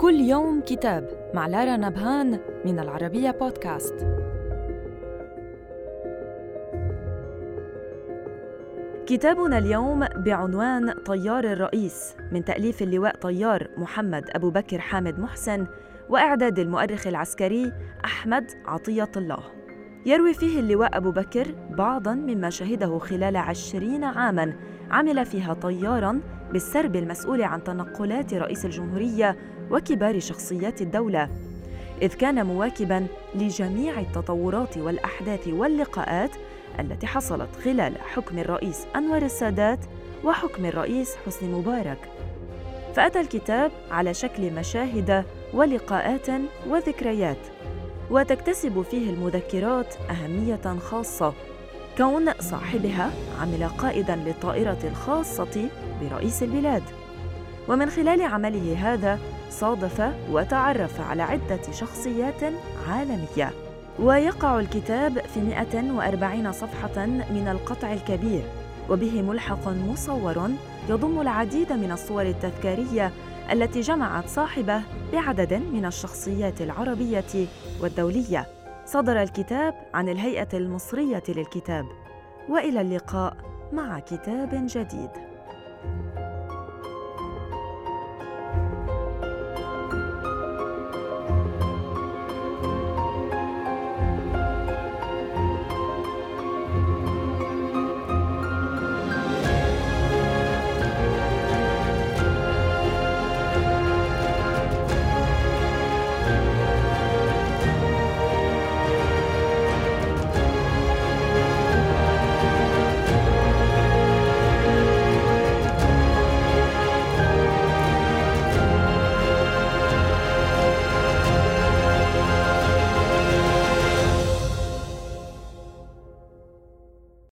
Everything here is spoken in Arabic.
كل يوم كتاب مع لارا نبهان من العربية بودكاست. كتابنا اليوم بعنوان طيار الرئيس من تأليف اللواء طيار محمد أبو بكر حامد محسن وإعداد المؤرخ العسكري أحمد عطية الله. يروي فيه اللواء أبو بكر بعضاً مما شهده خلال عشرين عاماً عمل فيها طياراً بالسرب المسؤول عن تنقلات رئيس الجمهورية وكبار شخصيات الدولة إذ كان مواكباً لجميع التطورات والأحداث واللقاءات التي حصلت خلال حكم الرئيس أنور السادات وحكم الرئيس حسني مبارك. فأتى الكتاب على شكل مشاهد ولقاءات وذكريات وتكتسب فيه المذكرات أهمية خاصة. كون صاحبها عمل قائدا للطائرة الخاصة برئيس البلاد. ومن خلال عمله هذا صادف وتعرف على عدة شخصيات عالمية. ويقع الكتاب في 140 صفحة من القطع الكبير. وبه ملحق مصور يضم العديد من الصور التذكارية التي جمعت صاحبه بعدد من الشخصيات العربية والدولية. صدر الكتاب عن الهيئة المصرية للكتاب. وإلى اللقاء مع كتاب جديد.